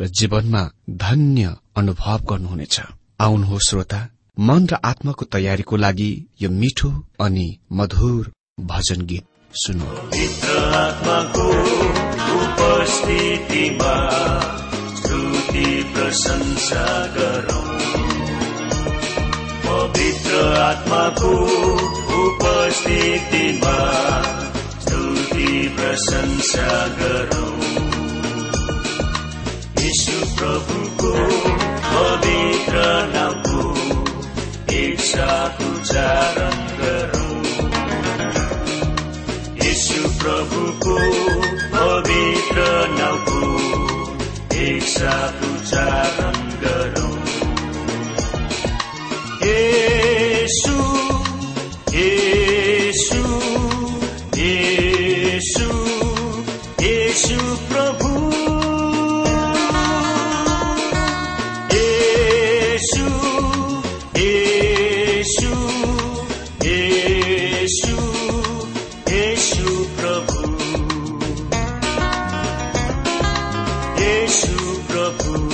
र जीवनमा धन्य अनुभव गर्नुहुनेछ। आउनुहोस् श्रोता। मन र आत्माको तयारीको लागि यो मिठो अनि मधुर भजन गीत सुनौ उपस्थितिमा स्तुति प्रशंसा पवित्र आत्माको उपस्थितिमा स्तुति प्रशंसा गरौँ। यीशु प्रभुको पवित्र नामको साथ उच्चारण गरौँ। यीशु प्रभुको पवित्र नामको साथ उच्चारण गरौँ। येशु येशु। येशु प्रभु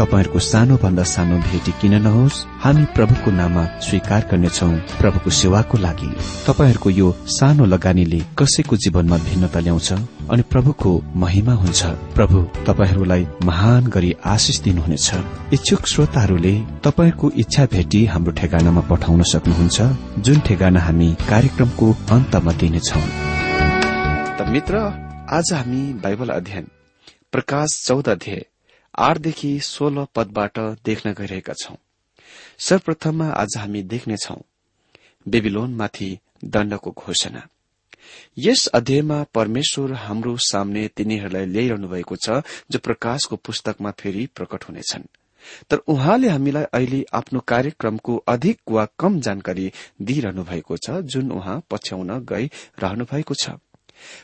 तपाईँहरूको सानो भन्दा सानो भेटी किन नहोस्? हामी प्रभुको नाममा स्वीकार गर्नेछौ प्रभुको सेवाको लागि। तपाईँहरूको यो सानो लगानीले कसैको जीवनमा भिन्नता ल्याउँछ अनि प्रभुको महिमा हुन्छ। प्रभु तपाईँहरूलाई महान गरी आशिष दिनुहुनेछ। इच्छुक श्रोताहरूले तपाईँहरूको इच्छा भेटी हाम्रो ठेगानामा पठाउन सक्नुहुन्छ जुन ठेगाना हामी कार्यक्रमको अन्तमा दिनेछौ। मित्र आज हामी बाइबल अध्ययन प्रकाश चौध अध्याय आठदेखि सोह्र पदबाट देख्न गइरहेका छौं। सर्वप्रथममा आज हामी देख्नेछौ बेबिलोनमाथि दण्डको घोषणा। यस अध्यायमा परमेश्वर हाम्रो सामने तिनीहरूलाई ल्याइरहनु भएको छ जो प्रकाशको पुस्तकमा फेरि प्रकट हुनेछन्। तर उहाँले हामीलाई अहिले आफ्नो कार्यक्रमको अधिक वा कम जानकारी दिइरहनु भएको छ जुन उहाँ पछ्याउन गइरहनु भएको छ।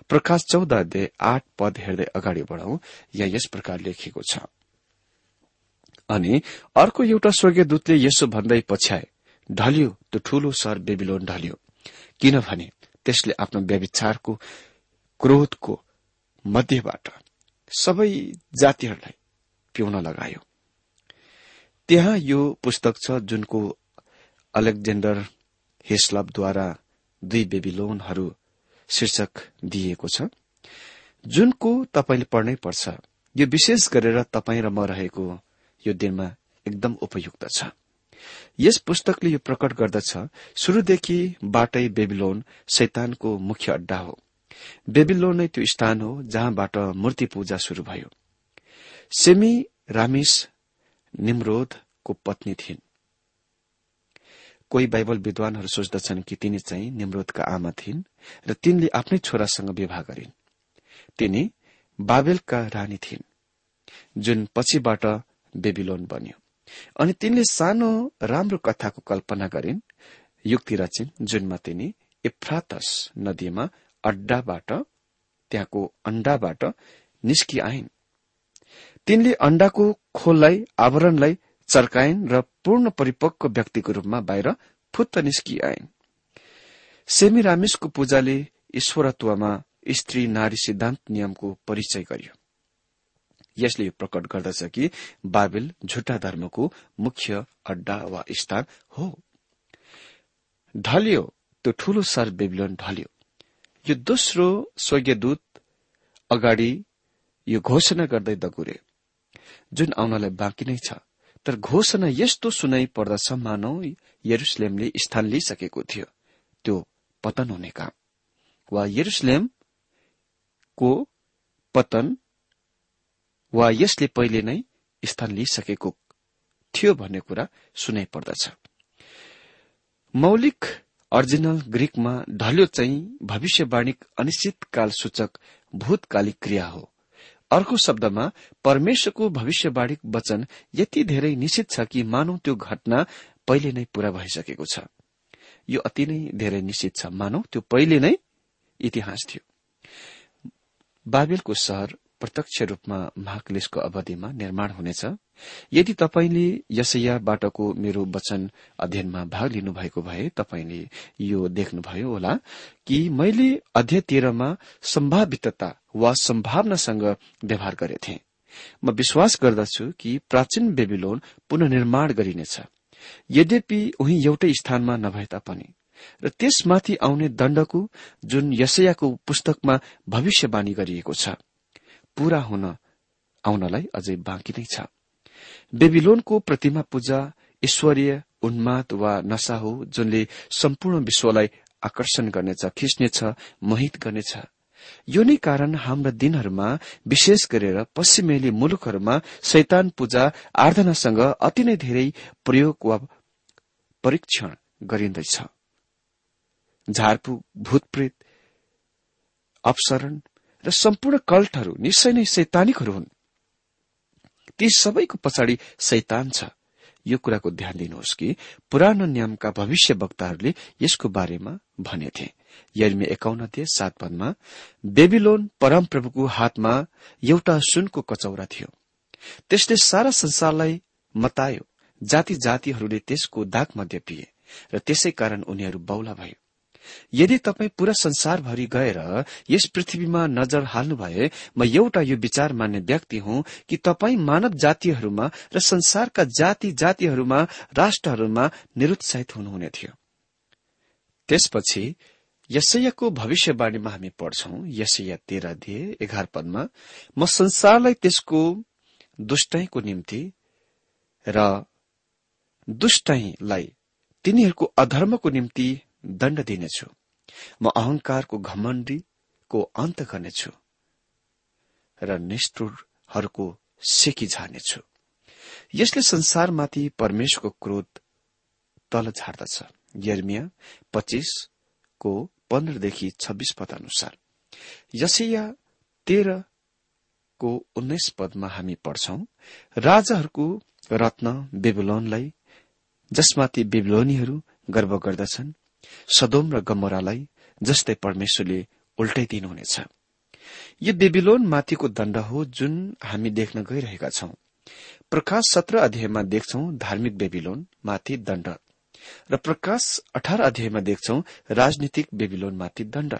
प्रकाश चौध अध्याय आठ पद हेर्दै अगाडि बढ़ौ यहाँ यस प्रकार लेखिएको छ। अनि अर्को एउटा स्वर्गीय दूतले यसो भन्दै पछ्याए ढल्यो त्यो ठूलो सहर बेबिलोन ढल्यो। किनभने त्यसले आफ्नो व्यविचारको क्रोधको मध्यबाट सबै जातिहरूलाई पिउन लगायो। त्यहाँ यो पुस्तक छ जुनको अलेक्जेन्डर हेस्लबद्वारा दुई बेबिलोनहरू शीर्षक दिइएको छ। जुनको तपाईँले पढ्नै पर्छ। यो विशेष गरेर तपाईँ र म रहेको यो दिनमा एकदम उपयुक्त छ। यस पुस्तकले यो प्रकट गर्दछ शुरूदेखि बाटै बेबिलोन शैतानको मुख्य अड्डा हो। बेबिलोन नै त्यो स्थान हो जहाँबाट मूर्ति पूजा शुरू भयो। सेमी रामिस निमरोधको पत्नी थिइन्। कोही बाइबल विद्वानहरू सोच्दछन् कि तिनी चाहिँ निमरोधका आमा थिइन् र तिनले आफ्नै छोरासँग विवाह गरिन्। तिनी बाबेलका रानी थिइन् जुन पछिबाट बेबिलोन बन्यो। अनि तिनले सानो राम्रो कथाको कल्पना गरिन् युक्ति रचिन् जुनमा तिनी इफ्रातस नदीमा अड्डाबाट त्यहाँको अण्डाबाट निस्कि आइन् तिनले अण्डाको खोललाई आवरणलाई चर्काइन् र पूर्ण परिपक्व व्यक्तिको रूपमा बाहिर फुत्त निस्किआइन्। सेमिरामिसको पूजाले ईश्वरत्वमा स्त्री नारी सिद्धान्त नियमको परिचय गर्यो। यसले यो प्रकट गर्दछ कि बाबेल झुट्टा धर्मको मुख्य अड्डा वा स्थान हो। ढल्यो त्यो ठूलो सर बेबिलोन ढल्यो। यो दोस्रो स्वर्गीयदूत अगाडि यो घोषणा गर्दै दगुरे। जुन आउनलाई बाँकी नै छ। तर घोषणा यस्तो सुनाइ पर्दछ मानौ यरुसलेमले स्थान लिइसकेको थियो। त्यो पतन हुने काम। वा यरुसलेमको पतन वा यसले पहिले नै स्थान लिइसकेको थियो भन्ने कुरा सुनाइ पर्दछ। मौलिक अर्जिनल ग्रीकमा ढल्यो चाहिँ भविष्यवाणी अनिश्चितकाल सूचक भूतकालिक क्रिया हो। अर्को शब्दमा परमेश्वरको भविष्यवाणी वचन यति धेरै निश्चित छ कि मानौ त्यो घटना पहिले नै पूरा भइसकेको छ। यो अति नै धेरै निश्चित छ। मानौ त्यो पहिले नै इतिहास थियो। बाबेलको सहर प्रत्यक्ष रूपमा महाक्लेशको अवधिमा निर्माण हुनेछ। यदि तपाईँले यसैयाबाटको मेरो वचन अध्ययनमा भाग लिनुभएको भए तपाईँले यो देख्नुभयो होला कि मैले अध्यय तेह्रमा सम्भावितता वा सम्भावनासँग व्यवहार गरेथे। म विश्वास गर्दछु कि प्राचीन बेबिलोन पुननिर्माण गरिनेछ। यद्यपि उही एउटै स्थानमा नभए तापनि। र त्यसमाथि आउने दण्डको जुन यसयाको पुस्तकमा भविष्यवाणी गरिएको छ। पूरा हुन आउनलाई अझै बाँकी नै छ। बेबिलोनको प्रतिमा पूजा ईश्वरीय उन्माद वा नशा हो जुनले सम्पूर्ण विश्वलाई आकर्षण गर्नेछ खिच्नेछ मोहित गर्नेछ। यो नै कारण हाम्रा दिनहरूमा विशेष गरेर पश्चिमेली मुलुकहरूमा शैतान पूजा आराधनासँग अति नै धेरै प्रयोग वा परीक्षण गरिँदैछ। झारपु भूतप्रेत अपसरण र सम्पूर्ण कल्टहरू निश्चय नै सैतानिकहरू हुन्। ती सबैको पछाडि सैतान छ। यो कुराको ध्यान दिनुहोस् कि पुरानो नियमका भविष्य वक्ताहरूले यसको बारेमा भनेथे। यर्मी एकाउन्न थिए सात पदमा बेबिलोन परमप्रभुको हातमा एउटा सुनको कचौरा थियो। त्यसले सारा संसारलाई मतायो। जाति जातिहरूले त्यसको दाग मध्य पिए र त्यसै कारण उनीहरू बौला भयो यदि तपाईँ पूरा संसारभरि गएर यस पृथ्वीमा नजर हाल्नु भए म एउटा यो विचार मान्ने व्यक्ति हुँ कि तपाईँ मानव जातिहरूमा र संसारका जाति जातिहरूमा राष्ट्रहरूमा निरुत्साहित हुनुहुने थियो। त्यसपछि यसैयाको भविष्यवाणीमा हामी पढ्छौं यसैया तेह्र दिए एघार पदमा म संसारलाई त्यसको दुष्टैको निम्ति र दुष्टैलाई तिनीहरूको अधर्मको निम्ति दण्ड दिनेछु। म अहंकारको घमण्डीको अन्त गर्नेछु र निष्ठुरहरूको सेकी झार्नेछु। यसले संसारमाथि परमेश्वरको क्रोध तल झार्दछ। यर्मिया पच्चीसको पन्ध्रदेखि छब्बीस पद अनुसार यसैया तेह्रको उन्नाइस पदमा हामी पढ्छौं राजाहरूको रत्न बेबुलोनलाई जसमाथि बेबुलोनीहरू गर्व गर्दछन् सदोम र गमोरालाई जस्तै परमेश्वरले उल्टाइदिनुहुनेछ यो बेबिलोन माथिको दण्ड हो जुन हामी देख्न गइरहेका छौं। प्रकाश सत्र अध्यायमा देख्छौ धार्मिक बेबिलोन माथि दण्ड र प्रकाश अठार अध्यायमा देख्छौ राजनीतिक बेबिलोन माथि दण्ड।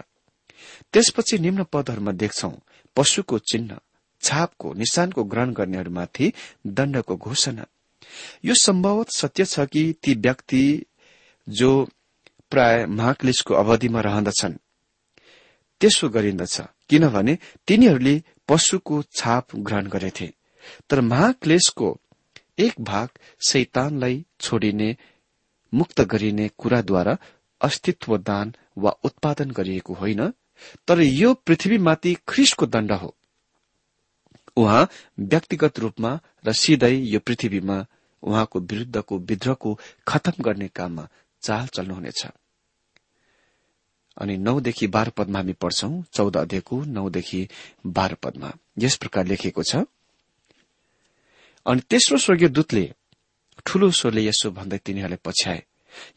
त्यसपछि निम्न पदहरूमा देख्छौ पशुको चिन्ह छापको निशानको ग्रहण गर्नेहरूमाथि दण्डको घोषणा। यो सम्भवत सत्य छ कि ती व्यक्ति जो प्राय महाक्लेशको अवधिमा रहँदछन्। त्यसो गरिन्दछ किनभने तिनीहरूले पशुको छाप ग्रहण गरेथे। तर महाक्लेशको एक भाग शैतानलाई छोडिने मुक्त गरिने कुराद्वारा अस्तित्व दान वा उत्पादन गरिएको होइन तर यो पृथ्वीमाथि ख्रिसको दण्ड हो। उहाँ व्यक्तिगत रूपमा र सिधै यो पृथ्वीमा उहाँको विरूद्धको विद्रोहको खतम गर्ने काममा चाल चल्नुहुनेछ। अनि नौदेखि बाह्र पदमा हामी पढ्छौं चौध अध्ययको नौदेखि बाह्र पदमा। यस प्रकार लेखिएको छ। अनि तेस्रो स्वर्गीय दूतले ठूलो स्वरले यसो भन्दै तिनीहरूलाई पछ्याए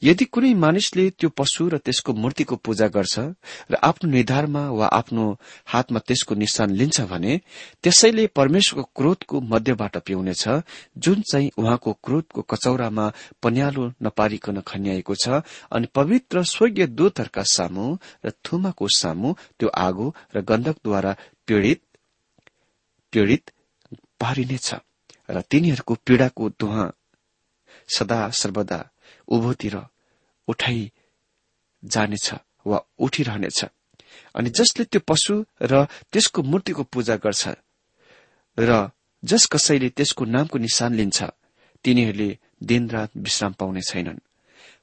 यदि कुनै मानिसले त्यो पशु र त्यसको मूर्तिको पूजा गर्छ र आफ्नो निधारमा वा आफ्नो हातमा त्यसको निशान लिन्छ भने त्यसैले परमेश्वरको क्रोधको मध्यबाट पिउनेछ जुन चाहिँ उहाँको क्रोधको कचौरामा पन्यालो नपारिकन खन्याएको छ अनि पवित्र स्वर्गीय दूतहरूका सामु र थुमाको सामु त्यो आगो र गन्धकद्वारा पीड़ित पीड़ित पारिनेछ र तिनीहरूको पीड़ाको दुहा सदा सर्वदा उभोतिर उठाइ जानेछ वा उठिरहनेछ। अनि जसले त्यो पशु र त्यसको मूर्तिको पूजा गर्छ र जस कसैले त्यसको नामको निशान लिन्छ तिनीहरूले दिनरात विश्राम पाउने छैनन्।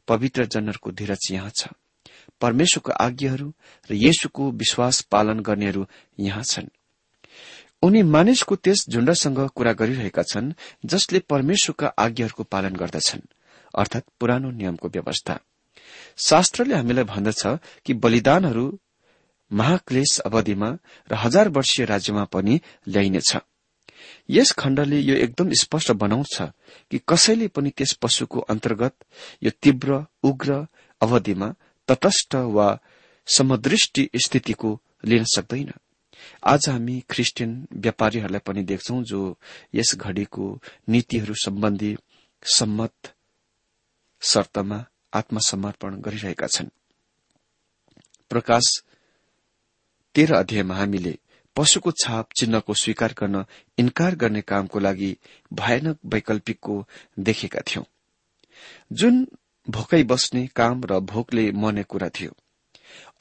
पवित्र जनहरूको धीरज यहाँ छ। परमेश्वरको आज्ञाहरू र येशुको विश्वास पालन गर्नेहरू यहाँ छन्। उनी मानिसको त्यस झुण्डसँग कुरा गरिरहेका छन् जसले परमेश्वरका आज्ञाहरूको पालन गर्दछन्। अर्थात पुरानो नियमको व्यवस्था। शास्त्रले हामीलाई भन्दछ कि बलिदानहरू महाक्लेश अवधिमा र हजार वर्षीय राज्यमा पनि ल्याइनेछ। यस खण्डले यो एकदम स्पष्ट बनाउँछ कि कसैले पनि त्यस पशुको अन्तर्गत यो तीव्र उग्र अवधिमा तटस्थ वा समदृष्टि स्थितिको लिन सक्दैन। आज हामी ख्रिस्टियन व्यापारीहरूलाई पनि देख्छौं जो यस घड़ीको नीतिहरू सम्बन्धी सम्मत शर्तमा आत्मसमर्पण गरिरहेका छन्। प्रकाश तेह्र अध्यायमा हामीले पशुको छाप चिन्हको स्वीकार गर्न इन्कार गर्ने कामको लागि भयानक वैकल्पिकको देखेका थियौं। जुन भोकै बस्ने काम र भोकले मर्ने कुरा थियो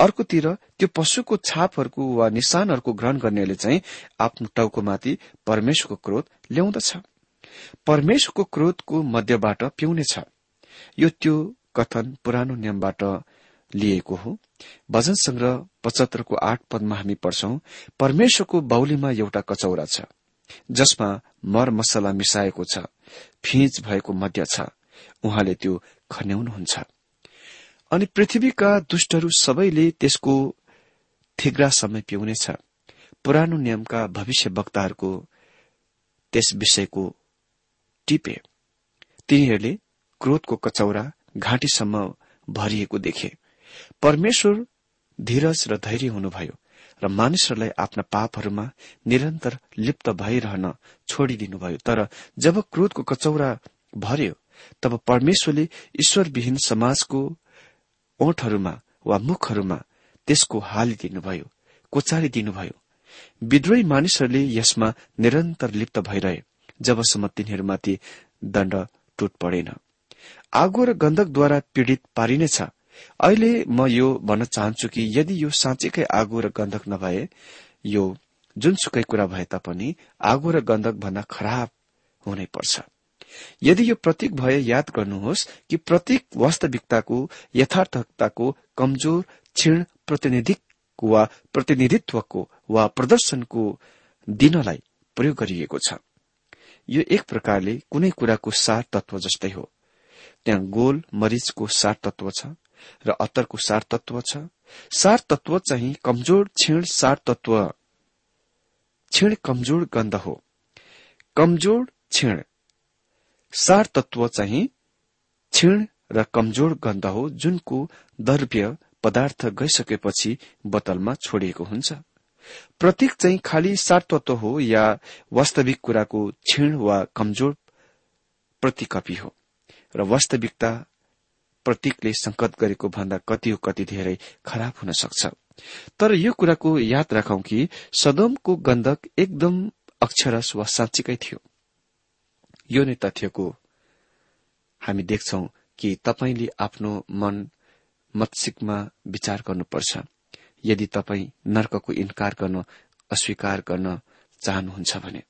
अर्कोतिर त्यो पशुको छापहरूको वा निशानहरूको ग्रहण गर्नेले चाहिँ आफ्नो टाउकोमाथि परमेश्वरको क्रोध ल्याउँदछ। परमेश्वरको क्रोधको मध्यबाट पिउनेछ यो त्यो कथन पुरानो नियमबाट लिएको हो। भजन संग्रह पचहत्तरको आठ पदमा हामी पढ्छौं परमेश्वरको बाहुलीमा एउटा कचौरा छ जसमा मर मसला मिसाएको छ फिज भएको मध्य छ उहाँले त्यो खन्याउनुहुन्छ। अनि पृथ्वीका दुष्टहरू सबैले त्यसको थिग्रा समय पिउनेछ। पुरानो नियमका भविष्य वक्ताहरूको त्यस विषयको टिपे। तिनीहरूले क्रोधको कचौरा घाँटीसम्म भरिएको देखे। परमेश्वर धीरज र धैर्य हुनुभयो र मानिसहरूलाई आफ्ना पापहरूमा निरन्तर लिप्त भइरहन छोडिदिनुभयो। तर जब क्रोधको कचौरा भर्यो तब परमेश्वरले ईश्वरविहीन समाजको ओठहरूमा वा मुखहरूमा त्यसको हालिदिनुभयो कोचारिदिनुभयो। विद्रोही मानिसहरूले यसमा निरन्तर लिप्त भइरहे जबसम्म तिनीहरूमाथि दण्ड टुट परेन आगो र गन्धकद्वारा पीड़ित पारिनेछ। अहिले म यो भन्न चाहन्छु कि यदि यो साँच्चीकै आगो र गन्धक नभए यो जुनसुकै कुरा भए तापनि आगो र गन्धक भन्दा खराब हुनै पर्छ। यदि यो प्रतीक भए याद गर्नुहोस् कि प्रतीक वास्तविकताको यथार्थताको कमजोर क्षीण प्रतिनिधिक वा प्रतिनिधित्वको वा प्रदर्शनको दिनलाई प्रयोग गरिएको छ। यो एक प्रकारले कुनै कुराको सार तत्व जस्तै हो। त्यहाँ गोल मरिचको सार तत्व छ र अत्तरको सार तत्व छ। सार तत्व चाहिँ कमजोर क्षीण सार तत्व क्षीण कमजोर गन्ध हो। कमजोर क्षीण सार तत्व चाहिँ क्षीण र कमजोर गन्ध हो जुनको द्रव्य पदार्थ गइसकेपछि बोतलमा छोडिएको हुन्छ। प्रतीक चाहिँ खालि सार तत्व हो या वास्तविक कुराको क्षीण वा कमजोर प्रतिकपी हो। र वास्तविकता प्रतीकले संकट गरेको भन्दा कति हो कति धेरै खराब हुन सक्छ। तर यो कुराको याद राखौं कि सदमको गन्धक एकदम अक्षरस वा साँच्चीकै थियो। यो नै तथ्यको हामी देख्छौ कि तपाईँले आफ्नो मन मत्सिकमा विचार गर्नुपर्छ। यदि तपाईँ नर्कको इन्कार गर्न अस्वीकार गर्न चाहनुहुन्छ भने।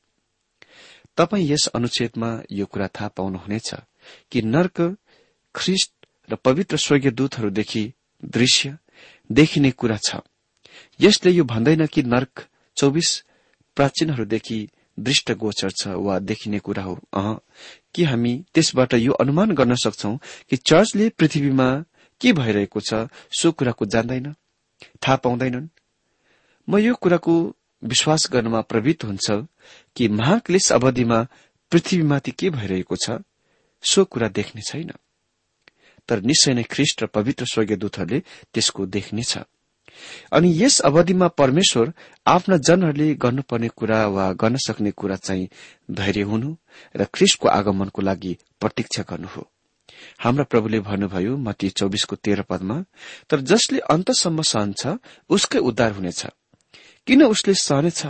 तपाईँ यस अनुच्छेदमा यो कुरा थाहा पाउनुहुनेछ। कि नर्क ख्रिस्ट र पवित्र स्वर्गीय दूतहरूदेखि दृश्य देखिने कुरा छ। यसले यो भन्दैन कि नर्क चौबिस प्राचीनहरूदेखि दृष्ट गोचर छ वा देखिने कुरा हो। अह कि हामी त्यसबाट यो अनुमान गर्न सक्छौ कि चर्चले पृथ्वीमा के भइरहेको छ सो कुराको जान्दैन थाहा पाउँदैनन्। म यो कुराको विश्वास गर्नमा प्रवृत्त हुन्छ कि महाक्लेश अवधिमा पृथ्वीमाथि के भइरहेको छ सो कुरा देख्ने छैन। तर निश्चय नै ख्रिष्ट र पवित्र स्वर्गीय दूतहरूले त्यसको देख्नेछ अनि यस अवधिमा परमेश्वर आफ्ना जनहरूले गर्नुपर्ने कुरा वा गर्न सक्ने कुरा चाहिँ धैर्य हुनु र ख्रिस्टको आगमनको लागि प्रतीक्षा गर्नु हो। हाम्रा प्रभुले भन्नुभयो मती चौबिसको तेह्र पदमा तर जसले अन्तसम्म सहन्छ उसकै उद्धार हुनेछ। किन उसले सहनेछ?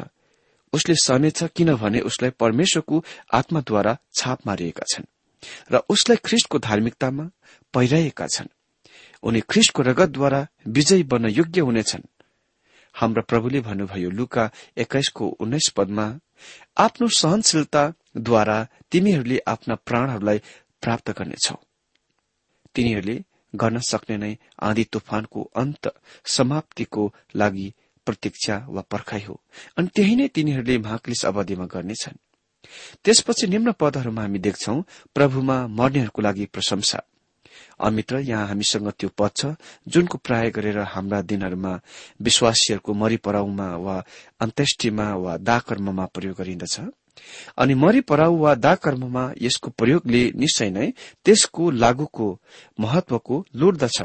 उसले सहनेछ किनभने उसलाई परमेश्वरको आत्माद्वारा छाप मारिएका छन्। र उसलाई ख्रिष्टको धार्मिकतामा पहिराएका छन्। उनी ख्रिष्टको रगतद्वारा विजयी बन्न योग्य हुनेछन्। हाम्रा प्रभुले भन्नुभयो लुका एक्काइसको उन्नाइस पदमा आफ्नो सहनशीलताद्वारा तिमीहरूले आफ्ना प्राणहरूलाई प्राप्त गर्नेछौ। तिनीहरूले गर्न सक्ने नै आँधी तुफानको अन्त समाप्तिको लागि प्रतीक्षा वा पर्खाइ हो। अनि त्यही नै तिनीहरूले महाक्लिस अवधिमा गर्नेछन्। त्यसपछि निम्न पदहरूमा हामी देख्छौ प्रभुमा मर्नेहरूको लागि प्रशंसा। अमित्र यहाँ हामीसँग त्यो पद छ जुनको प्राय गरेर हाम्रा दिनहरूमा विश्वासीहरूको मरिपराउमा वा अन्त्येष्टिमा वा दाकर्ममा प्रयोग गरिन्दछ। अनि मरिपराउ वा दाकर्ममा यसको प्रयोगले निश्चय नै त्यसको लागूको महत्वको लुट्दछ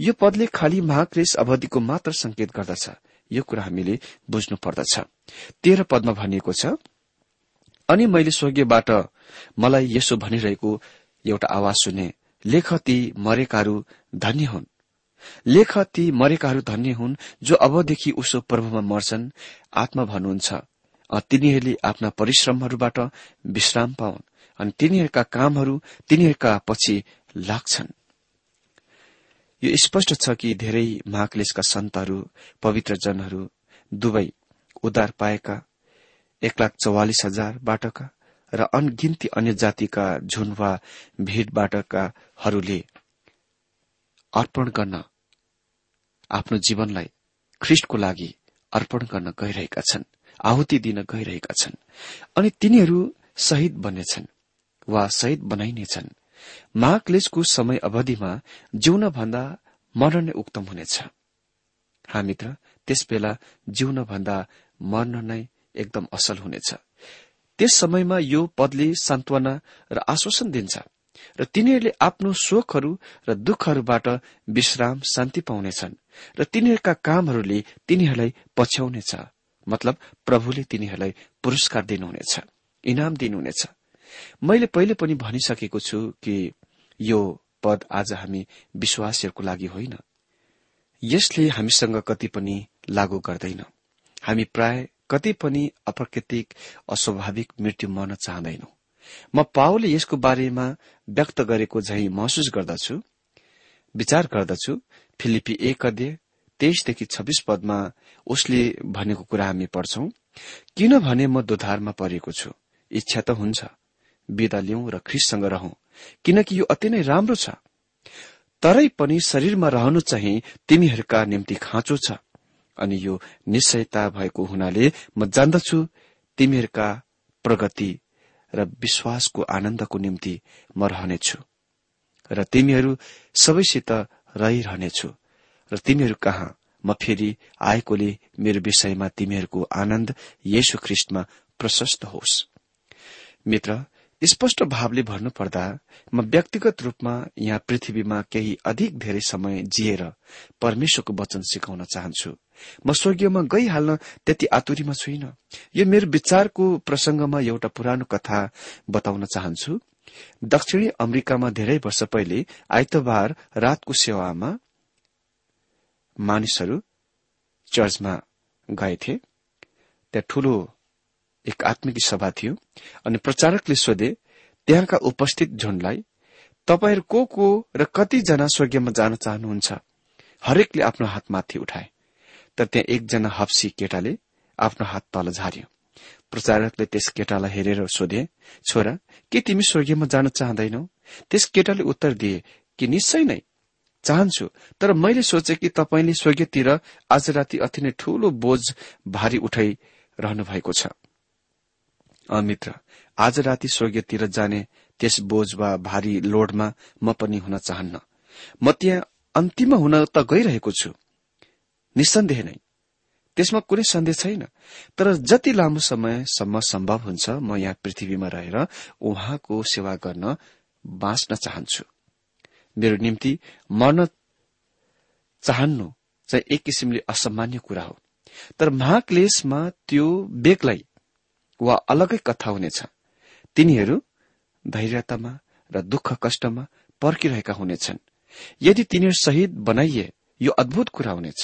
यो पदले खाली महाक्रेश अवधिको मात्र संकेत गर्दछ। यो कुरा हामीले बुझ्नु पर्दछ। तेह्र पदमा भनिएको छ अनि मैले स्वर्गीयबाट मलाई यसो भनिरहेको एउटा आवाज सुने लेख ती मरेकाहरू धन्य हुन्। लेख ती मरेकाहरू धन्य हुन् जो अबदेखि उसो प्रभुमा मर्छन् आत्मा भन्नुहुन्छ। तिनीहरूले आफ्ना परिश्रमहरूबाट विश्राम पाउन् अनि तिनीहरूका कामहरू तिनीहरूका पछि लाग्छन्। यो स्पष्ट छ कि धेरै महाक्लेशका सन्तहरू पवित्र जनहरू दुवै उद्धार पाएका एक लाख चौवालिस हजारबाटका र अनगिन्ती अन्य जातिका झुन वा भीड़बाटकाहरूले अर्पण गर्न आफ्नो जीवनलाई ख्रिष्टको लागि अर्पण गर्न गइरहेका छन् आहुति दिन गइरहेका छन्। अनि तिनीहरू शहीद बन्नेछन् वा शहीद बनाइनेछन् महाक्लेशको समय अवधिमा जिउन भन्दा मर्न नै उक्तम हुनेछ। हामीत्र त्यसबेला जिउन भन्दा मर्न नै एकदम असल हुनेछ। त्यस समयमा यो पदले सान्त्वना र आश्वासन दिन्छ र तिनीहरूले आफ्नो शोकहरू र दुःखहरूबाट विश्राम शान्ति पाउनेछन् र तिनीहरूका कामहरूले तिनीहरूलाई पछ्याउनेछ मतलब प्रभुले तिनीहरूलाई पुरस्कार दिनुहुनेछ इनाम दिनुहुनेछ। मैले पहिले पनि भनिसकेको छु कि यो पद आज हामी विश्वासीहरूको लागि होइन। यसले हामीसँग कति पनि लागू गर्दैन। हामी प्राय कति पनि अप्राकृतिक अस्वाभाविक मृत्यु मर्न चाहँदैनौ। म पाओले यसको बारेमा व्यक्त गरेको झै महसुस गर्दछु। विचार गर्दछु फिलिपी एक अध्यय तेइसदेखि छब्बीस पदमा उसले भनेको कुरा हामी पढ्छौं किनभने म दोधारमा परेको छु इच्छा त हुन्छ। विदा लिउँ र ख्रिससँग रहौं किनकि यो अति नै राम्रो छ। तरै पनि शरीरमा रहनु चाहिँ तिमीहरूका निम्ति खाँचो छ। अनि यो निश्चयता भएको हुनाले म जान्दछु तिमीहरूका प्रगति र विश्वासको आनन्दको निम्ति म रहनेछु। र तिमीहरू सबैसित रहिरहनेछु। र तिमीहरू कहाँ? म फेरि आएकोले मेरो विषयमा तिमीहरूको आनन्द येशु ख्रिष्टमा प्रशस्त होस्। मित्र स्पष्ट भावले भन्नुपर्दा म व्यक्तिगत रूपमा यहाँ पृथ्वीमा केही अधिक धेरै समय जिएर परमेश्वरको वचन सिकाउन चाहन्छु। म स्वर्गीयमा गइहाल्न त्यति आतुरीमा छुइन। यो मेरो विचारको प्रसंगमा एउटा पुरानो कथा बताउन चाहन्छु। दक्षिणी अमेरिकामा धेरै वर्ष पहिले आइतबार रातको सेवामा मानिसहरू चर्चमा गएथे। त्यहाँ ठूलो एक आत्मिक सभा थियो अनि प्रचारकले सोधे त्यहाँका उपस्थित झुन्डलाई तपाईँहरू को को र कतिजना स्वर्गीयमा जान चाहनुहुन्छ? हरेकले आफ्नो हात माथि उठाए। तर त्यहाँ एकजना हप्सी केटाले आफ्नो हात तल झार्यो प्रचारकले त्यस केटालाई हेरेर सोधे छोरा के तिमी स्वर्गीयमा जान चाहँदैनौ? त्यस केटाले उत्तर दिए कि निश्चय नै। चाहन्छु तर मैले सोचे कि तपाईँले स्वर्गीयतिर आज राति अति नै ठूलो बोझ भारी उठाइरहनु भएको छ। मित्र आज राति स्वर्गीयतिर जाने त्यस बोझ वा भारी लोडमा म पनि हुन चाहन्न। म त्यहाँ अन्तिम हुन त गइरहेको छु। निसन्देह नै। त्यसमा कुनै सन्देह छैन। तर जति लामो समयसम्म सम्भव हुन्छ म यहाँ पृथ्वीमा रहेर उहाँको सेवा गर्न बाँच्न चाहन्छु। मेरो निम्ति मर्न चाहन्नु चाहिँ एक किसिमले असामान्य कुरा हो। तर महाक्लेशमा त्यो बेग्लै वा अलगै कथा हुनेछ। तिनीहरू धैर्यतामा र दुःख कष्टमा पर्खिरहेका हुनेछन्। यदि तिनीहरू शहीद बनाइए यो अद्भुत कुरा हुनेछ।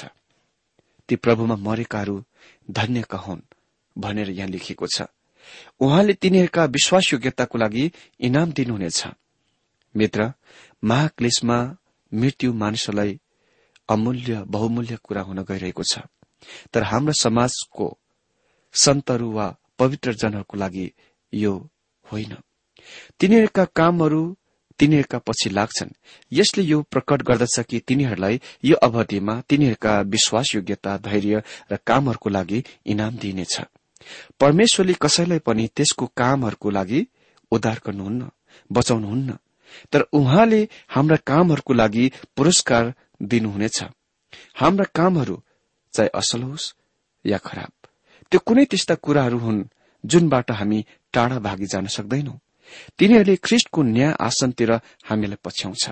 ती प्रभुमा मरेकाहरू धन्यका हुन् भनेर यहाँ लेखिएको छ। उहाँले तिनीहरूका विश्वास योग्यताको लागि इनाम दिनुहुनेछ। मित्र महाक्लेशमा मृत्यु मानिसहरूलाई अमूल्य बहुमूल्य कुरा हुन गइरहेको छ। तर हाम्रो समाजको सन्तहरू वा पवित्र जनहरूको लागि यो होइन। तिनीहरूका कामहरू तिनीहरूका पछि लाग्छन्। यसले यो प्रकट गर्दछ कि तिनीहरूलाई यो अवधिमा तिनीहरूका विश्वास योग्यता धैर्य र कामहरूको लागि इनाम दिइनेछ। परमेश्वरले कसैलाई पनि त्यसको कामहरूको लागि उद्धार गर्नुहुन्न बचाउनुहुन्न। तर उहाँले हाम्रा कामहरूको लागि पुरस्कार दिनुहुनेछ। हाम्रा कामहरू चाहे असल होस् या खराब। त्यो कुनै त्यस्ता कुराहरू हुन् जुनबाट हामी टाढा भागी जान सक्दैनौ। तिनीहरूले ख्रिष्टको न्याय आसनतिर हामीलाई पछ्याउँछ।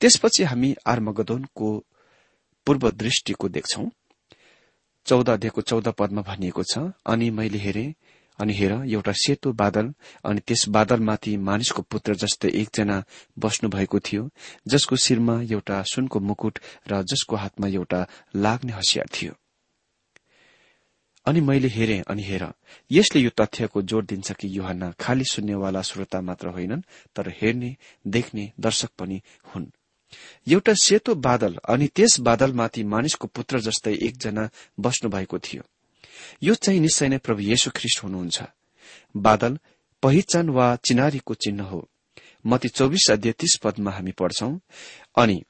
त्यसपछि हामी आर्मगदोनको पूर्व दृष्टिको देख्छौ। चौध अध्यायको चौध पदमा भनिएको छ अनि मैले हेरे अनि हेर एउटा सेतो बादल अनि त्यस बादलमाथि मानिसको पुत्र जस्तै एकजना बस्नु भएको थियो जसको शिरमा एउटा सुनको मुकुट र जसको हातमा एउटा लाग्ने हसियार थियो। अनि मैले हेरे अनि हेर। यसले यो तथ्यको जोड़ दिन्छ कि युहन्ना खाली सुन्नेवाला श्रोता मात्र होइनन् तर हेर्ने देख्ने दर्शक पनि हुन्। एउटा सेतो बादल अनि त्यस बादलमाथि मानिसको पुत्र जस्तै एकजना बस्नु भएको थियो। यो चाहिँ निश्चय नै प्रभु येशु ख्रिष्ट हुनुहुन्छ। बादल पहिचान वा चिनारीको चिन्ह हो। मती चौबिस अध्यय तीस पदमा हामी पढ्छौं अनि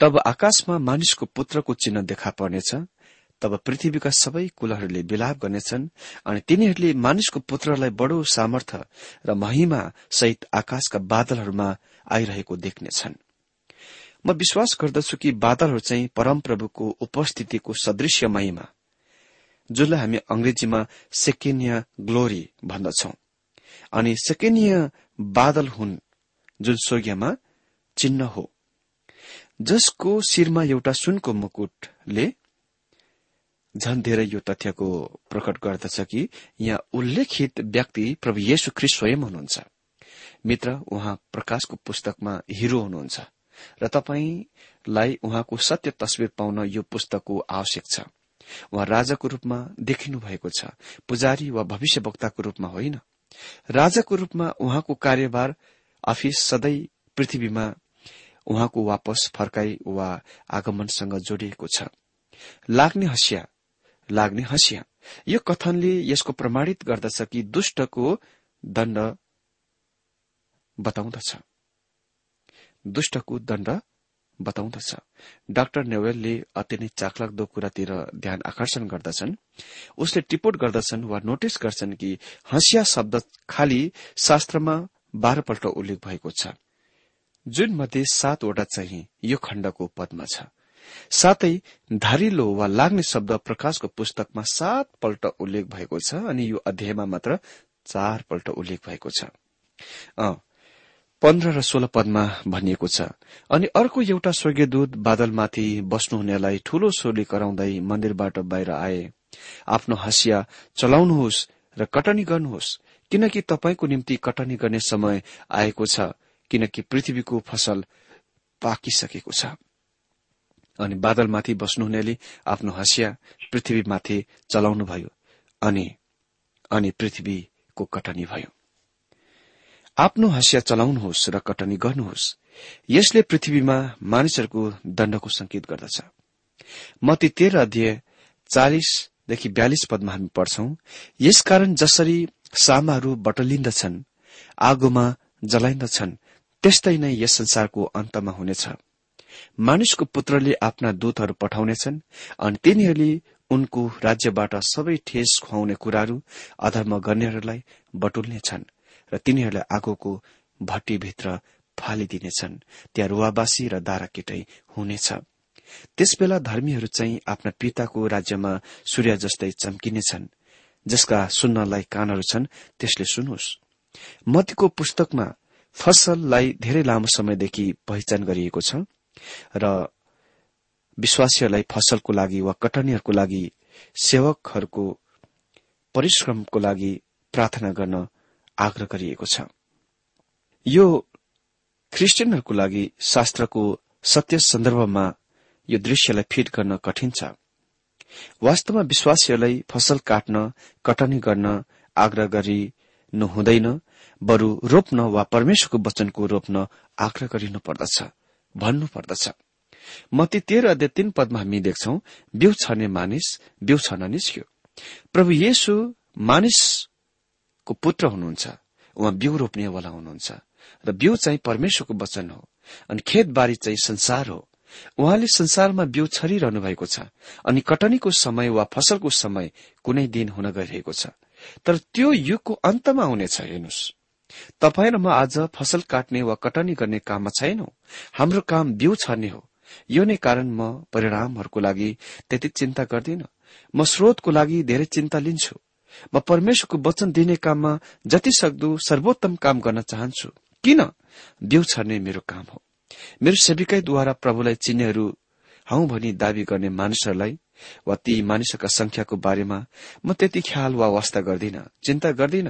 तब आकाशमा मानिसको पुत्रको चिन्ह देखा पर्नेछ तब पृथ्वीका सबै कुलहरूले विलाप गर्नेछन् अनि तिनीहरूले मानिसको पुत्रलाई बडो सामर्थ र महिमा सहित आकाशका बादलहरूमा आइरहेको देख्नेछन्। म विश्वास गर्दछु कि बादलहरू चाहिँ परमप्रभुको उपस्थितिको सदृश्य महिमा जसलाई हामी अंग्रेजीमा सेकेनिया ग्लोरी भन्दछौ। अनि सेकेनिया बादल हुन् जुन स्वर्गीयमा चिन्ह हो। जसको शिरमा एउटा सुनको मुकुटले झन धेरै यो तथ्यको प्रकट गर्दछ कि यहाँ उल्लेखित व्यक्ति प्रभु येशु ख्रिस्ट स्वयं हुनुहुन्छ। मित्र उहाँ प्रकाशको पुस्तकमा हिरो हुनुहुन्छ र तपाईँलाई उहाँको सत्य तस्विर पाउन यो पुस्तकको आवश्यक छ। उहाँ राजाको रूपमा देखिनु भएको छ पुजारी वा भविष्यवक्ताको रूपमा होइन। राजाको रूपमा उहाँको कार्यभार अफिस सधैँ पृथ्वीमा उहाँको वापस फर्काई वा आगमनसँग जोडिएको छ। लाग्ने हसिया लाग्ने हँसिया। यो कथनले यसको प्रमाणित गर्दछ कि दुष्टको दण्ड बताउँदछ। दुष्टको दण्ड बताउँदछ। डाक्टर नेवेलले अति नै चाखलाग्दो कुरातिर ध्यान आकर्षण गर्दछन्। उसले टिपोट गर्दछन् वा नोटिस गर्छन् कि हँसिया शब्द खालि शास्त्रमा बाह्रपल्ट उल्लेख भएको छ। जुन मध्ये सातवटा चाहिँ यो खण्डको पदमा छ। साथै धारिलो वा लाग्ने शब्द प्रकाशको पुस्तकमा सात पल्ट उल्लेख भएको छ अनि यो अध्यायमा मात्र चार पल्ट उल्लेख भएको छ। पन्ध्र र सोह्र पदमा भनिएको छ अनि अर्को एउटा स्वर्गीयदूत बादलमाथि बस्नुहुनेलाई ठूलो सोली कराउँदै मन्दिरबाट बाहिर आए। आफ्नो हँसिया चलाउनुहोस् र कटनी गर्नुहोस् किनकि तपाईँको निम्ति कटनी गर्ने समय आएको छ किनकि पृथ्वीको फसल पाकिसकेको छ। अनि बादलमाथि बस्नुहुनेले आफ्नो हँसिया पृथ्वीमाथि चलाउनुभयो अनि अनि पृथ्वीको कटनी भयो। आफ्नो हँसिया चलाउनुहोस् र कटनी गर्नुहोस्। यसले पृथ्वीमा मानिसहरूको दण्डको संकेत गर्दछ। मती तेह्र अध्यय चालिसदेखि बयालिस पदमा हामी पढ्छौं यसकारण जसरी सामाहरू बटलिन्दछन् आगोमा जलाइन्दछन् त्यस्तै नै यस संसारको अन्तमा हुनेछ। मानिसको पुत्रले आफ्ना दूतहरू पठाउनेछन् अनि तिनीहरूले उनको राज्यबाट सबै ठेस खुवाउने कुराहरू अधर्म गर्नेहरूलाई बटुल्नेछन् र तिनीहरूलाई आगोको भट्टीभित्र फालिदिनेछन्। त्यहाँ रुवावासी र दाराकेटै हुनेछ। त्यसबेला धर्मीहरू चाहिँ आफ्ना पिताको राज्यमा सूर्य जस्तै चम्किनेछन् जसका सुन्नलाई कानहरू छन् त्यसले सुनोस्। मतीको पुस्तकमा फसललाई धेरै लामो समयदेखि पहिचान गरिएको छ। र विश्वासीहरूलाई फसलको लागि वा कटनीहरूको लागि सेवकहरूको परिश्रमको लागि प्रार्थना गर्न आग्रह गरिएको छ। यो ख्रिस्टियनहरूको लागि शास्त्रको सत्य सन्दर्भमा यो दृश्यलाई फिट गर्न कठिन छ। वास्तवमा विश्वासीहरूलाई फसल काट्न कटनी गर्न आग्रह गरिनु हुँदैन बरू रोप्न वा परमेश्वरको वचनको रोप्न आग्रह गरिनु पर्दछ। भन्नु पर्दछ मती तेह्र अध्यय तीन पदमा हामी देख्छौ बिउ छर्ने मानिस बिउ छर्न निस्क्यो। प्रभु येशु मानिसको पुत्र हुनुहुन्छ उहाँ बिउ रोप्नेवाला हुनुहुन्छ र बिउ चाहिँ परमेश्वरको वचन हो अनि खेतबारी चाहिँ संसार हो। उहाँले संसारमा बिउ छरिरहनु भएको छ अनि कटनीको समय वा फसलको समय कुनै दिन हुन गइरहेको छ। तर त्यो युगको अन्तमा हुनेछ हेर्नुहोस्। तपाईँ र म आज फसल काट्ने वा कटनी गर्ने काममा छैनौ। हाम्रो काम बिउ छर्ने हो। यो नै कारण म परिणामहरूको लागि त्यति चिन्ता गर्दिन। म स्रोतको लागि धेरै चिन्ता लिन्छु। म परमेश्वरको वचन दिने काममा जति सक्दो सर्वोत्तम काम गर्न चाहन्छु। किन? बिउ छर्ने मेरो काम हो। मेरो सेविकाईद्वारा प्रभुलाई चिन्नेहरू हौ भनी दावी गर्ने मानिसहरूलाई वा ती मानिसहरूका संख्याको बारेमा म त्यति ख्याल वा वास्ता गर्दिन चिन्ता गर्दिन।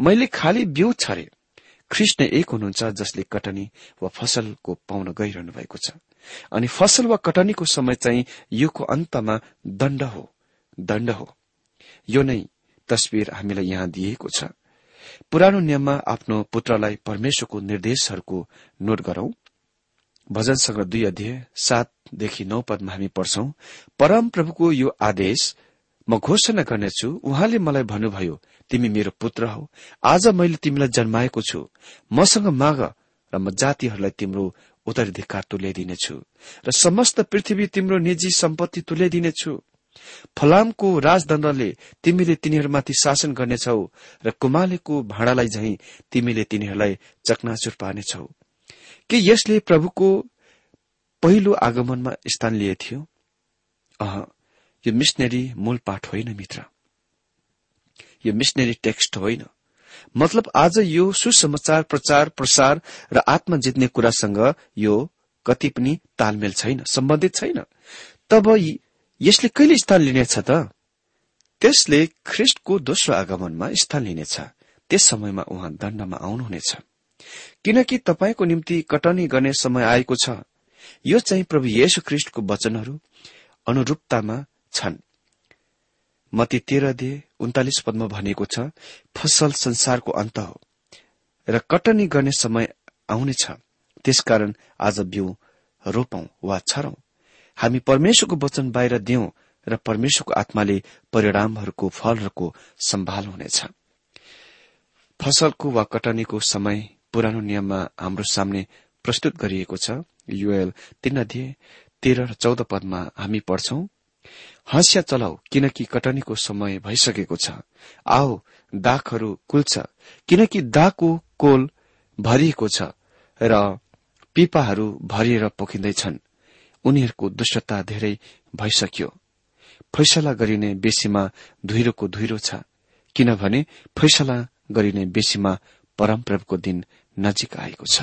मैले खालि बिउ छरे। नै एक हुनुहुन्छ जसले कटनी वा फसलको पाउन गइरहनु भएको छ। अनि फसल वा कटनीको समय चाहिँ युगको अन्तमा दण्ड हो। दण्ड हो। यो नै तस्विर हामीलाई यहाँ दिएको छ। पुरानो नियममा आफ्नो पुत्रलाई परमेश्वरको निर्देशहरूको नोट गरौं। भजन संग्रह दुई अध्यय सातदेखि नौ पदमा हामी पढ्छौं परम प्रभुको यो आदेश म घोषणा गर्नेछु उहाँले मलाई भन्नुभयो तिमी मेरो पुत्र हौ। आज मैले तिमीलाई जन्माएको छु। मसँग माग र म जातिहरूलाई तिम्रो उत्तराधिकार तुल्याइदिनेछु र समस्त पृथ्वी तिम्रो निजी सम्पत्ति तुल्याइदिनेछु। फलामको राजदण्डले तिमीले तिनीहरूमाथि शासन गर्नेछौ र कुमालेको भाँडालाई झै तिमीले तिनीहरूलाई चकनाचुर पार्नेछौ। के यसले प्रभुको पहिलो आगमनमा स्थान लिए थियो यो मिसनरी मूल पाठ होइन मित्र। यो मिसनरी टेक्स्ट होइन। मतलब आज यो सुसमाचार प्रचार प्रसार र आत्मा जित्ने कुरासँग यो कति पनि तालमेल छैन सम्बन्धित छैन। तब यसले कहिले स्थान लिनेछ त? त्यसले ख्रिष्टको दोस्रो आगमनमा स्थान लिनेछ। त्यस समयमा उहाँ दण्डमा आउनुहुनेछ। किनकि तपाईँको निम्ति कटनी गर्ने समय आएको छ। यो चाहिँ प्रभु येशु ख्रिष्टको वचनहरू अनुरूपतामा छन्। मती तेह्र दे उन्तालिस पदमा भनिएको छ फसल संसारको अन्त हो र कटनी गर्ने समय आउनेछ। त्यसकारण आज बिउ रोपौं वा छरौं। हामी परमेश्वरको वचन बाहिर दिउँ र परमेश्वरको आत्माले परिणामहरूको फलहरूको सम्भाल हुनेछ। फसलको वा कटनीको समय पुरानो नियममा हाम्रो सामने प्रस्तुत गरिएको छ। युएल तीन अध्यय तेह्र र चौध पदमा हामी पढ्छौं हँसिया चलाऊ किनकि कटनीको समय भइसकेको छ। आओ दाखहरू कुल्छ किनकि दाको कोल भरिएको छ र पिपाहरू भरिएर पोखिँदैछन्। उनीहरूको दुष्टता धेरै भइसक्यो। फैसला गरिने बेसीमा धुइरोको धुइरो छ किनभने फैसला गरिने बेसीमा परमप्रभुको दिन नजिक आएको छ।